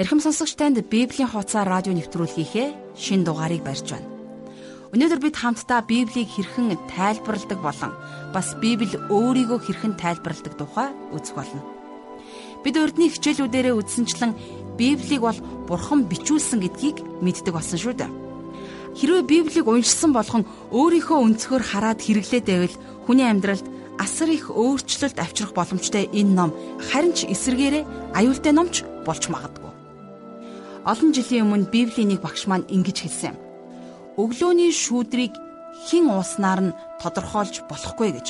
Эрхэм сонсогч танд Библийн хуудасаар радио нэвтрүүлгийнхээ шин дугаарыг барьж байна. Өнөөдөр бид хамтдаа Библийг хэрхэн тайлбарладаг болон бас Библи өөрийгөө хэрхэн тайлбарладаг тухай үзэх болно. Бид урдны хичээлүүдээрээ үзсэнчлэн Библийг бол Бурхан бичүүлсэн гэдгийг мэддэг болсон шүү дээ. Хэрвээ Библийг уншсан болгон өөрийнхөө өнцгөр хараад хэрэглээд байвал хүний амьдралд асар их өөрчлөлт авчрах боломжтой энэ ном харин ч эсэргээрээ аюултай номч болж магадгүй. Олон жилийн өмнө Библийн нэг багш маань ингэж хэлсэн юм. Өглөөний шүүдрийг хэн ууснаар нь тодорхойлж болохгүй гэж.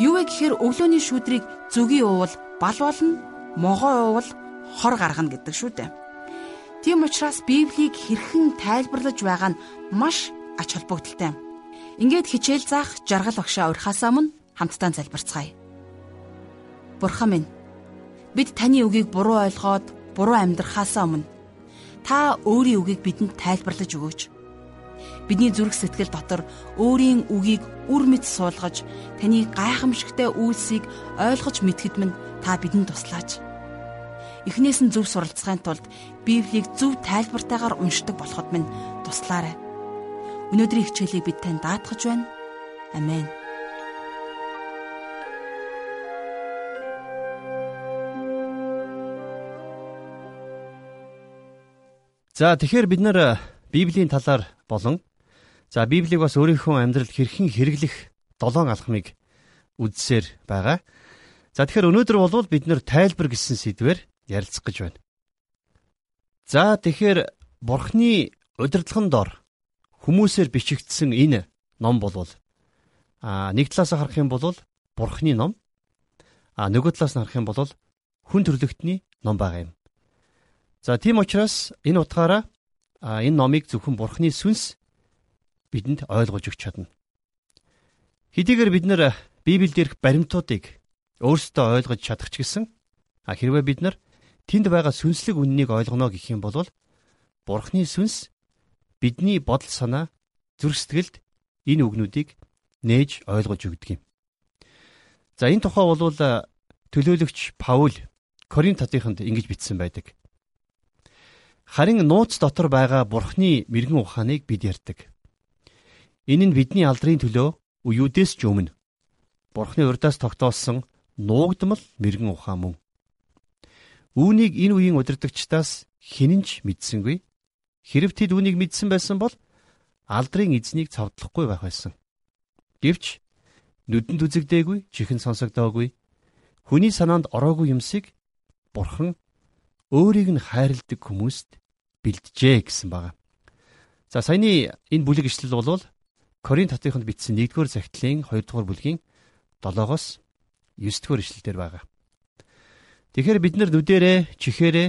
Юу вэ гэхээр өглөөний шүүдрийг зүгийн уувал бал болно, могоо уувал хор гаргана гэдэг шүү дээ. Тийм учраас Библийг хэрхэн тайлбарлаж байгаа нь маш ач холбогдолтой. Ингээд хичээл заах жаргал багшаа урьхаасаа мөн хамтдаа залбирцгаая. Бурхан минь бид таны үгийг буруу ойлгоод буруу амьдрахаасаа өмнө та өөрийн үгийг бидэнд тайлбарлаж өгөөч. Бидний зүрх сэтгэл дотор өөрийн үгийг үр мэд суулгаж, таны гайхамшигтай үйлсийг ойлгож мэдхэд минь та бидэнд туслаач. Эхнээс нь зөв суралцахын тулд Библийг зөв тайлбартаагаар уншдаг болоход минь туслаарай. Өнөөдрийн хичээлийг бид тань даатгаж байна. Амен. За тэгэхээр бид нар Библийн талаар болон за Библийг бас өөрийнхөө амьдралд хэрхэн хэрэглэх долоон алхмыг үздсээр байгаа. За тэгэхээр өнөөдөр бол бид нар тайлбар гэсэн сэдвээр ярилцах гэж байна. За тэгэхээр Бурхны удирдлагын дор хүмүүсээр бичигдсэн энэ ном бол а нэг талаас харах юм бол Бурхны ном а нөгөө талаас нь харах юм бол хүн төрлөختний ном байгаа юм. За тийм учраас энэ утгаараа энэ номыг зөвхөн Бурхны сүнс бидэнд ойлгож өгч чадна. Хэдийгээр бид нэр Библиэлд ирэх баримтуудыг өөрсдөө ойлгож чадах ч гэсэн хэрвээ бид нар тэнд байгаа сүнслэг үннийг ойлгоно гэх юм бол Бурхны сүнс бидний бодол санаа зүрх сэтгэлд энэ үгнүүдийг нээж ойлгож өгдөг юм. За энэ тухай бол төлөөлөгч Паул Коринт хотынд ингэж бичсэн байдаг. Харин нууц дотор байгаа бурхны мэрэгэн ухааныг бид ярьдаг. Энэ нь бидний алдрын төлөө үеүдээс ч өмнө бурхны урдаас тогтоосон нуугдмал мэрэгэн ухаан мөн. Үүнийг энэ үеийн удирдагчдаас хинэнч мэдсэнгүй. Хэрв тэд үүнийг мэдсэн байсан бол алдрын эзнийг цавдлахгүй байх байсан. Гэвч нүдэнд үзэгдээгүй, чихэн сонсогдоогүй, хүний санаанд ороогүй юмсыг бурхан өөрийг нь хайрладаг хүмүүст бэлджээ гэсэн байна. За саяны энэ бүлэг ишлэл бол Коринт хотынд бичсэн 1-р захидлын 2-р бүлгийн 7-оос 9-р ишлэлдэр байгаа. Тэгэхээр бид нар нүдэрээ, чихээрээ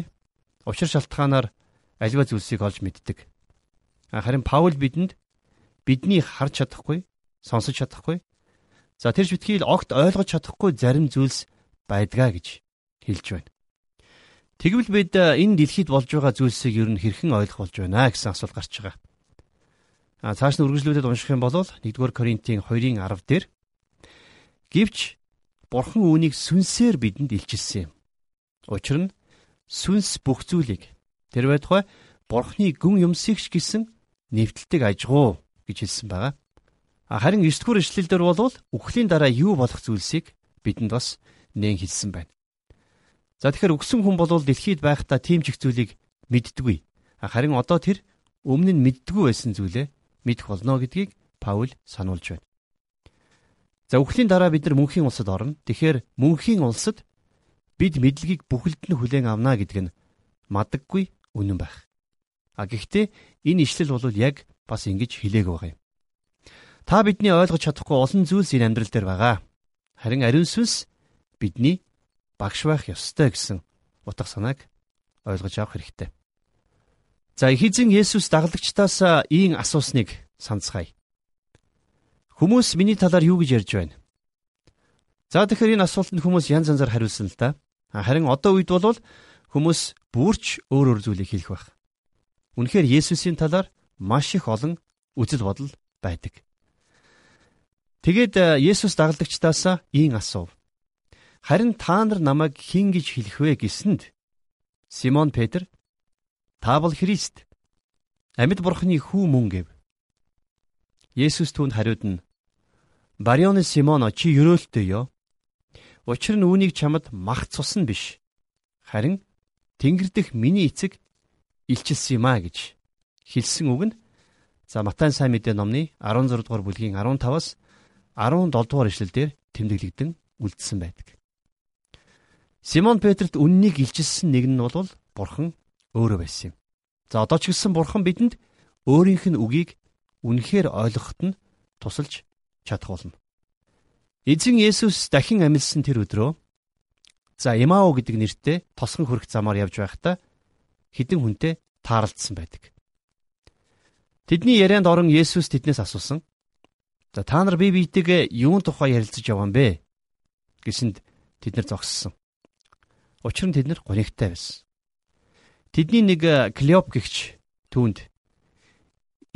учир шалтгаанаар аливаа зүйлсийг олж мэддэг. Харин Паул бидэнд бидний харж чадахгүй, сонсож чадахгүй. За тэр шүтгийл огт ойлгож чадахгүй зарим зүйлс байдгаа гэж хэлж байна. Тэгвэл бид э, энэ дэлхийд болж байгаа зүйлсийг ер нь хэрхэн ойлгох болж байна гэсэн асуулт гарч байгаа. А цааш нь үргэлжлүүлээд унших юм бол 1-р Коринтын 2-ын 10 дээр гівч Бурхан үүнийг сүнсээр бидэнд илчилсэн юм. Учир нь сүнс бүх зүйлийг тэр байтугай Бурханы гүн юмсыг ч гэсэн нэвтэлдэг ажгуу гэж хэлсэн байгаа. Харин 9-р эшлэлдэр бол үхлийн дараа юу болох зүйлсийг бидэнд бас нээн хэлсэн байна. За тэгэхээр өгсөн хүн бол дэлхийд байхдаа тийм ч их зүйлийг мэддэггүй. Харин одоо тэр өмнө нь мэддэггүй байсан зүйлээ мэдэх болно гэдгийг Паул сануулж байна. За үхлийн дараа бид нар мөнхийн улсад орно. Тэгэхээр мөнхийн улсад бид мэдлэгийг бүхэлд нь хүлээн авна гэдэг нь мадаггүй үнэн байх. А гэхдээ энэ ишлэл бол яг бас ингэж хэлээг байгаа юм. Та бидний ойлгож чадахгүй олон зүйлс энэ амьдрал дээр байгаа. Харин ариун сүнс бидний багш байх ёстой гэсэн утга санааг ойлгож авах хэрэгтэй. За эхэзэн Есүс дагалдагчдаас ийм асуусныг санацгаая. Хүмүүс миний талаар юу гэж ярьж байна? За тэгэхээр энэ асуултанд хүмүүс янз янзаар хариулсан л да. Харин одоо үед бол хүмүүс бүрч өөр өөр зүйлийг хэлэх байх. Үнэхээр Есүсийн талаар маш их олон үзэл бодол байдаг. Тэгээд Есүс дагалдагчдаас ийм асуув. Харин та нар намайг хэн гэж хэлэх вэ гэсэнд Симон Петр та бол Христ амьд бурхны хүү мөн гэв. Есүс түүнд хариуд нь Барионы Симон чи ерөөлтөө ёо. Учир нь үүнийг чамд мах цус нь биш. Харин Тэнгэр дэх миний эцэг илчилсэн юм а гэж хэлсэн үг нь за Матай сайн мэдээ номны 16 дугаар бүлгийн 15-аас 17 дугаар ишлэлдэр тэмдэглэгдэн үлдсэн байдаг. Симон Петрт үннийг илчилсэн нэг нь бол Бурхан өөрөө байсан юм. За одоо ч гэсэн Бурхан бидэнд өөрийнх нь үгийг үнэхээр ойлгоход нь тусалж чадах болно. Эзэн Есүс дахин амилсан тэр өдрөө за Имао гэдэг нэртэй тосгон хөрөх замаар явж байхдаа хідэн хүнтэй таарлцсан байдаг. Тэдний ярианд орон Есүс тэднээс асуусан. За та нар бие биетэйгээ юун тухай ярилцаж яваа юм бэ? гэсэнд тэд нар зогссон. Учир нь тэд нар гонигтай байсан. Тэдний нэг э, Клеоп гихч түүнд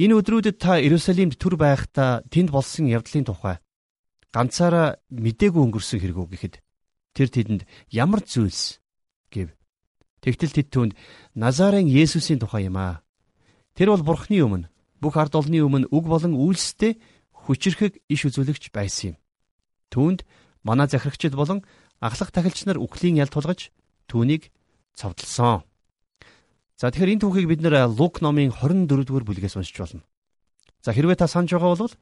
энэ өдрүүдэд та Иерусалимд төр байхдаа тэнд болсон явдлын тухай ганцаараа мдээгүй өнгөрсөн хэрэг үү гэхэд тэр тэдэнд ямар зүйлс гэв. Тэгтэл тэд түүнд Назарын Есүсийн тухай юм аа. Тэр бол Бурхны өмнө бүх ард олны өмнө үг болон үйлстэй хүчрхэг иш үзүүлэгч байсан юм. Түүнд манай захирагчид болон ахлах тахилч нар үхлийн ял тулгаж түүнийг цовдлсон. За тэгэхээр энэ түүхийг бид нэр Лук номын 24 дугаар бүлгээс уншиж болно. За хэрвээ та санаж байгаа бол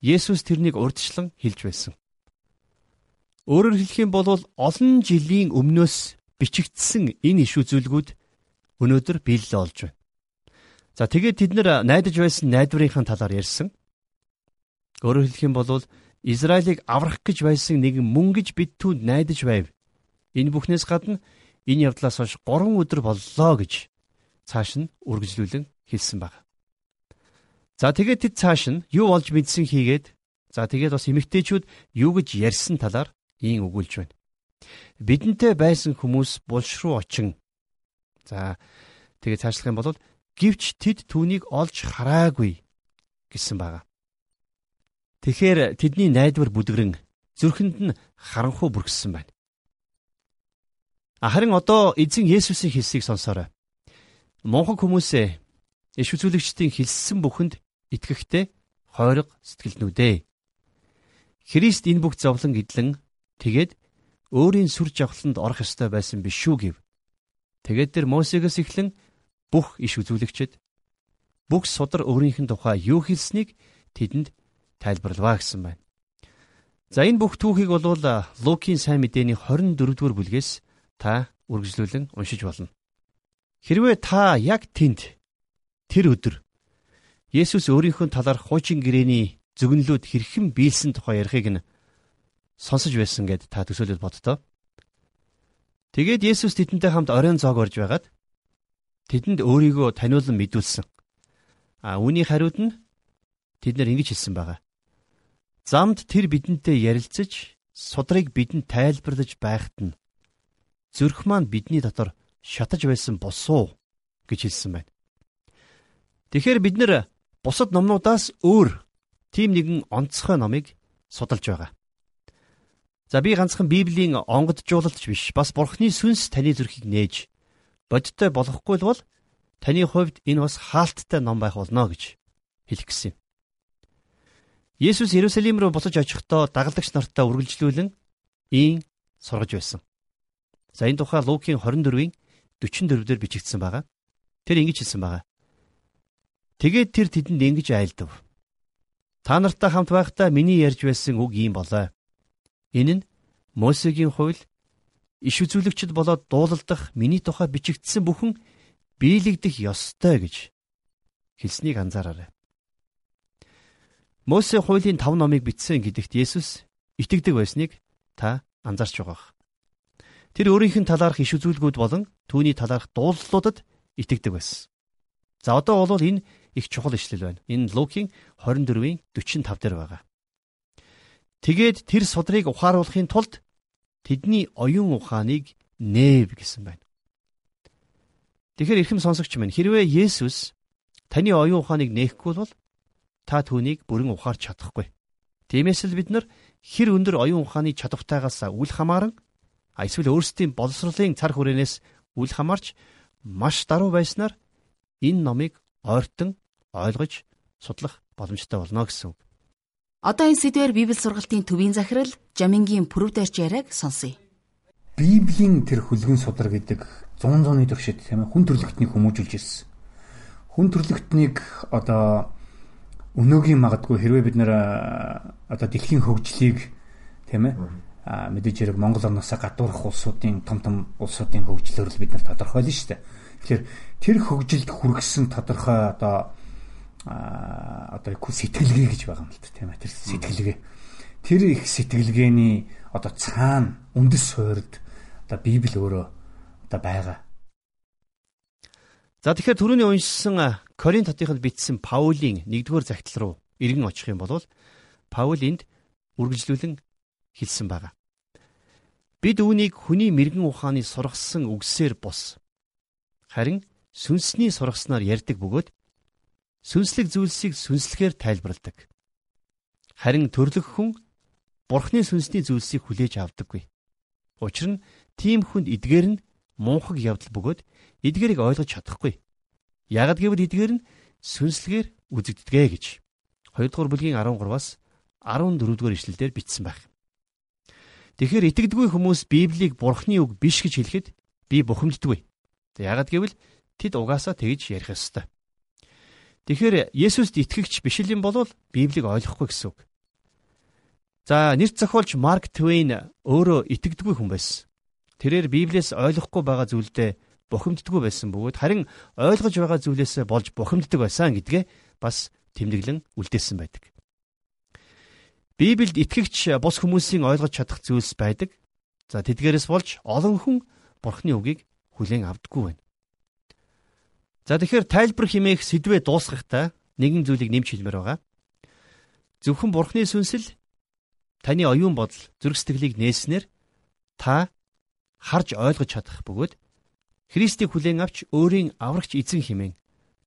Есүс тэрнийг урдчлан хэлж байсан. Өөрөөр хэлэх юм бол олон жилийн өмнөөс бичигдсэн энэ иш үзүүлгүүд өнөөдөр биелэл олж байна. За тэгээд тэд нар найдаж байсан найдварынхаа талаар ярьсан. Өөрөөр хэлэх юм бол Израилийг аврах гэж байсан нэгэн мөн гэж бид түүнд найдаж байв. Энэ бүхнээс гадна энэ явдлаас хойш 3 өдөр боллоо гэж цааш нь үргэлжлүүлэн хэлсэн баг. За тэгээд тэд цааш нь юу болж мэдсэн хийгээд за тэгээд бас эмэгтэйчүүд юу гэж ярьсан талаар ийн өгүүлж байна. Бидэнтэй байсан хүмүүс булш руу очин. За тэгээд цаашлах юм бол гівч тэд түүнийг олж хараагүй гэсэн байгаа. Тэгэхээр тэдний найдвар бүдгэрэн зүрхэнд нь харанхуй бүргсэн байна. Харин одоо эзэн Есүсийн хэлсийг сонсоорой. Монхог хүмүүсээ иш үзүүлэгчдийн хэлсэн бүхэнд итгэхтэй хойрог сэтгэлнүүдээ. Христ энэ бүх зовлон идэлэн тэгээд өөрийн сүр жавхланд орох ёстой байсан биш шүү гэв. Тэгээд тэр Мосегоос эхлэн бүх иш үзүүлэгчд бүх судар өөрийнх нь тухай юу хэлснийг тэдэнд тайлбарлаваа гэсэн байна. За энэ бүх түүхийг бол Лукийн сайн мэдээний 24 дугаар бүлгээс та үргэлжлүүлэн уншиж болно. Хэрвээ та яг тэнд тэр өдөр Есүс өөрийнхөө талаар хуучин гэрээний зөвгөнлүүд хэрхэн биелсэн тухай ярихыг нь сонсож байсан гэд та төсөөлөд боддоо. Тэгээд Есүс тэдэнтэй хамт оройн зоог орж байгаад тэдэнд өөрийгөө таниулан мэдүүлсэн. А үүний хариуд нь тэд нар ингэж хэлсэн байгаа. Замд тэр бидэнтэй ярилцаж судрыг бидэнд тайлбарлаж байхад нь зүрх маань бидний дотор шатаж байсан босуу гэж хэлсэн байна. Тэгэхээр бид нэр бусад номнуудаас өөр тийм нэгэн онцгой номыг судалж байгаа. За би ганцхан Библийн онгоджуулалтч биш. Бас Бурхны сүнс таны зүрхийг нээж бодиттой болохгүй л бол таны хувьд энэ бас хаалттай ном байх болно гэж хэлэх гэсэн юм. Есүс Иерусалим руу буцаж очихдоо дагалдагч нартаа үргэлжлүүлэн ийн сургаж байсан. За энэ тухай Лукийн 24-ийн 44 дээр бичигдсэн байгаа. Тэр ингэж хэлсэн байгаа. Тэгээд тэр тэдэнд ингэж айлдав. Та нартай хамт байхдаа миний ярьж байсан үг ийм болоо. Энэ нь Мосегийн хууль иш үзүүлэгчд болоод дуулалдах миний тухай бичигдсэн бүхэн биелэгдэх ёстой гэж хэлснийг анзаараарай. Мосе хуулийн 5 номыг бичсэн гэдэгт Есүс итгэдэг байсныг та анзаарч байгаа. Тэр өөрийнх нь талаарх иш үзүүлгүүд болон түүний талаарх дуулалуудад итгэдэг байсан. За одоо бол энэ их чухал ишлэл байна. Энэ Лукийн 24-ийн 45 дээр байгаа. Тэгээд тэр судрыг ухааруулахын тулд тэдний оюун ухааныг нээв гэсэн байна. Тэгэхээр эрхэм сонсогч минь хэрвээ Есүс таны оюун ухааныг нээхгүй бол та түүнийг бүрэн ухаарч чадахгүй. Тиймээс л бид нар хэр өндөр оюун ухааны чадвартайгаас үл хамааран эсвэл өөрсдийн боловсролын цар хүрээнээс үл хамаарч маш даруй байснаар энэ номыг ойртон ойлгож судлах боломжтой болно гэсэн үг. Одоо энэ сэдвээр Библи сургалтын төвийн захирал Жамингийн Пүрэвдэрч яриаг сонсъё. Библийн тэр хөлгөн судар гэдэг 100 100-ны төвшөд тийм ээ хүн төрлөختнийг хүмүүжүүлж ирсэн. Хүн төрлөختнийг одоо өнөөгийн магадгүй хэрвээ бид нэр одоо дэлхийн хөгжлийг тийм ээ мэдээж хэрэг Монгол орноос гадуурх улсуудын том том улсуудын хөгжлөөр л бид нар тодорхойлно шүү дээ. Тэгэхээр тэр хөгжилд хүргэсэн тодорхой одоо одоо сэтгэлгээ гэж байгаа юм л тийм ээ тэр сэтгэлгээ. Тэр их сэтгэлгээний одоо цаана үндэс суурьд одоо Библи өөрөө одоо байгаа. За тэгэхээр түрүүний уншсан Коринт хотынд бичсэн Паулийн 1-р захидал руу эргэн очих юм бол Паул энд үргэлжлүүлэн хэлсэн байгаа. Бид үүнийг хүний мэрэгэн ухааны сургасан үгсээр бус. Харин сүнсний сургаснаар ярьдаг бөгөөд сүнслэг зүйлсийг сүнслэгээр тайлбарладаг. Харин төрлөх хүн Бурхны сүнсний зүйлсийг хүлээж авдаггүй. Учир нь тийм хүнд эдгээр нь мунхаг явдал бөгөөд эдгээрийг ойлгож чадахгүй. Ягд гэвэл эдгээр нь сүнслэгээр үзэгддэгэ гэж 2 дугаар бүлгийн 13-аас 14 дугаар ишлэлдэр бичсэн байх. Тэгэхээр итгэдэггүй хүмүүс Библийг Бурхны үг биш гэж хэлэхэд би бухимддаггүй. Ягд гэвэл тэд угаасаа тэгж ярих ёстой. Тэгэхээр Есүст итгэгч биш юм бол Библийг ойлгохгүй гэсэн үг. За нэрт зохиолч Марк Твейн өөрөө итгэдэггүй хүн байсан. Тэрээр Библиэс ойлгохгүй байгаа зүйлдээ бухимддаггүй байсан бөгөөд харин ойлгож байгаа зүйлээс болж бухимддаг байсан гэдгээ бас тэмдэглэн үлдээсэн байдаг. Библиэд итгэгч бус хүмүүсийн ойлгож чадах зүйлс байдаг. За тэдгээрээс болж олон хүн Бурхны үгийг хүлээн авдаггүй байна. За тэгэхээр тайлбар химээх сэдвээ дуусгахдаа нэгэн зүйлийг нэмж хэлмээр байгаа. Зөвхөн Бурхны сүнсэл таны оюун бодол, зүрх сэтгэлийг нээснээр та харж ойлгож чадах бөгөөд Христийг хүлээн авч өөрийн аврагч эзэн химэн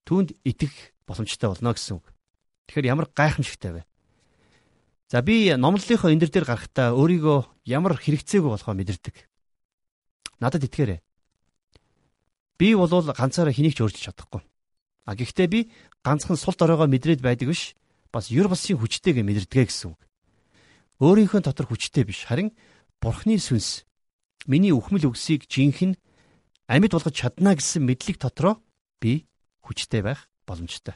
түүнд итгэх боломжтой болно гэсэн үг. Тэгэхээр ямар гайхамшигтай вэ? За би номлолынхоо эндэр дээр гарахтаа өөрийгөө ямар хэрэгцээгүй болохоо мэдэрдэг. Надад итгээрэй. Би бол ганцаараа хэнийг ч өөрчилж чадахгүй. А гэхдээ би ганцхан сул доройгоо мэдрээд байдаг биш бас юр басын хүчтэйгээ мэдэрдэгэ гэсэн үг. Өөрийнхөө дотор хүчтэй биш харин Бурхны сүнс миний үхмэл өгсийг жинхэнэ амьд болгож чадна гэсэн мэдлэг дотроо би хүчтэй байх боломжтой.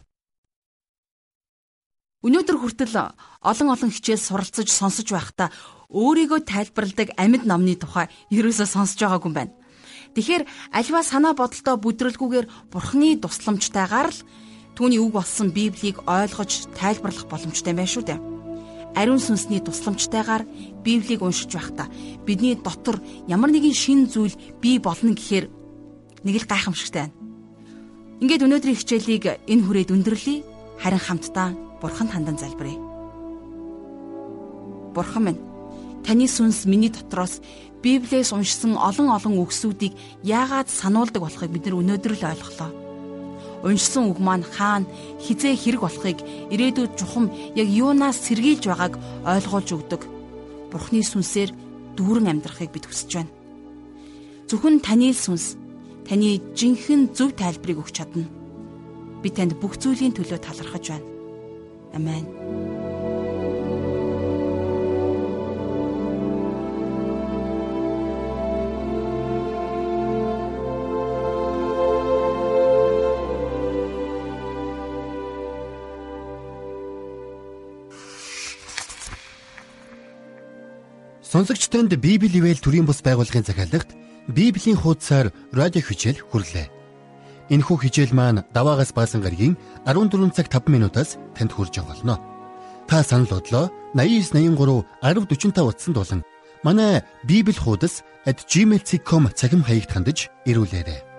Өнөөдөр хүртэл олон олон хичээл суралцаж сонсож байхдаа өөрийгөө тайлбарладаг амьд номны тухай ерөөсөө сонсож байгаагүй юм байна. Тэгэхээр альва санаа бодолтой бүдрэлгүйгээр бурхны тусламжтайгаар л түүний үг болсон Библийг ойлгож тайлбарлах боломжтой байна шүү дээ. Ариун сүнсний тусламжтайгаар Библийг уншиж байхдаа бидний дотор ямар нэгэн шин зүйл бий болно гэхээр нэг л гайхамшигтай байна. Ингээд өнөөдрийн хичээлийг энэ хүрээд өндөрлөе. Харин хамтдаа Бурханд хандан залбирая. Бурхан минь, таны сүнс миний дотроос Библиэс уншсан олон олон үгсүүдийг яагаад сануулдаг болохыг бид нар өнөөдөр л ойлголоо. Уншсан үг маань хаана хизээ хэрэг болохыг ирээдүйд чухам яг юунаас сэргийлж байгааг ойлгуулж өгдөг. Бурхны сүнсээр дүүрэн амьдрахыг бид хүсэж байна. Зөвхөн таны сүнс таны жинхэнэ зөв тайлбарыг өгч чадна. Би танд бүх зүйлийн төлөө талархаж байна. Амен. Сонсогч танд Библи ивэл төрийн бус байгууллагын захиалгад Библийн хуудасаар радио хичээл хүрлээ. Энэхүү хичээл маань даваагаас баасан гарагийн 14 цаг 5 минутаас танд хүрж болно. Та санал бодлоо 8983 1045 утсанд болон манай Библи хуудас @gmail.com цахим хаягт хандаж ирүүлээрэй.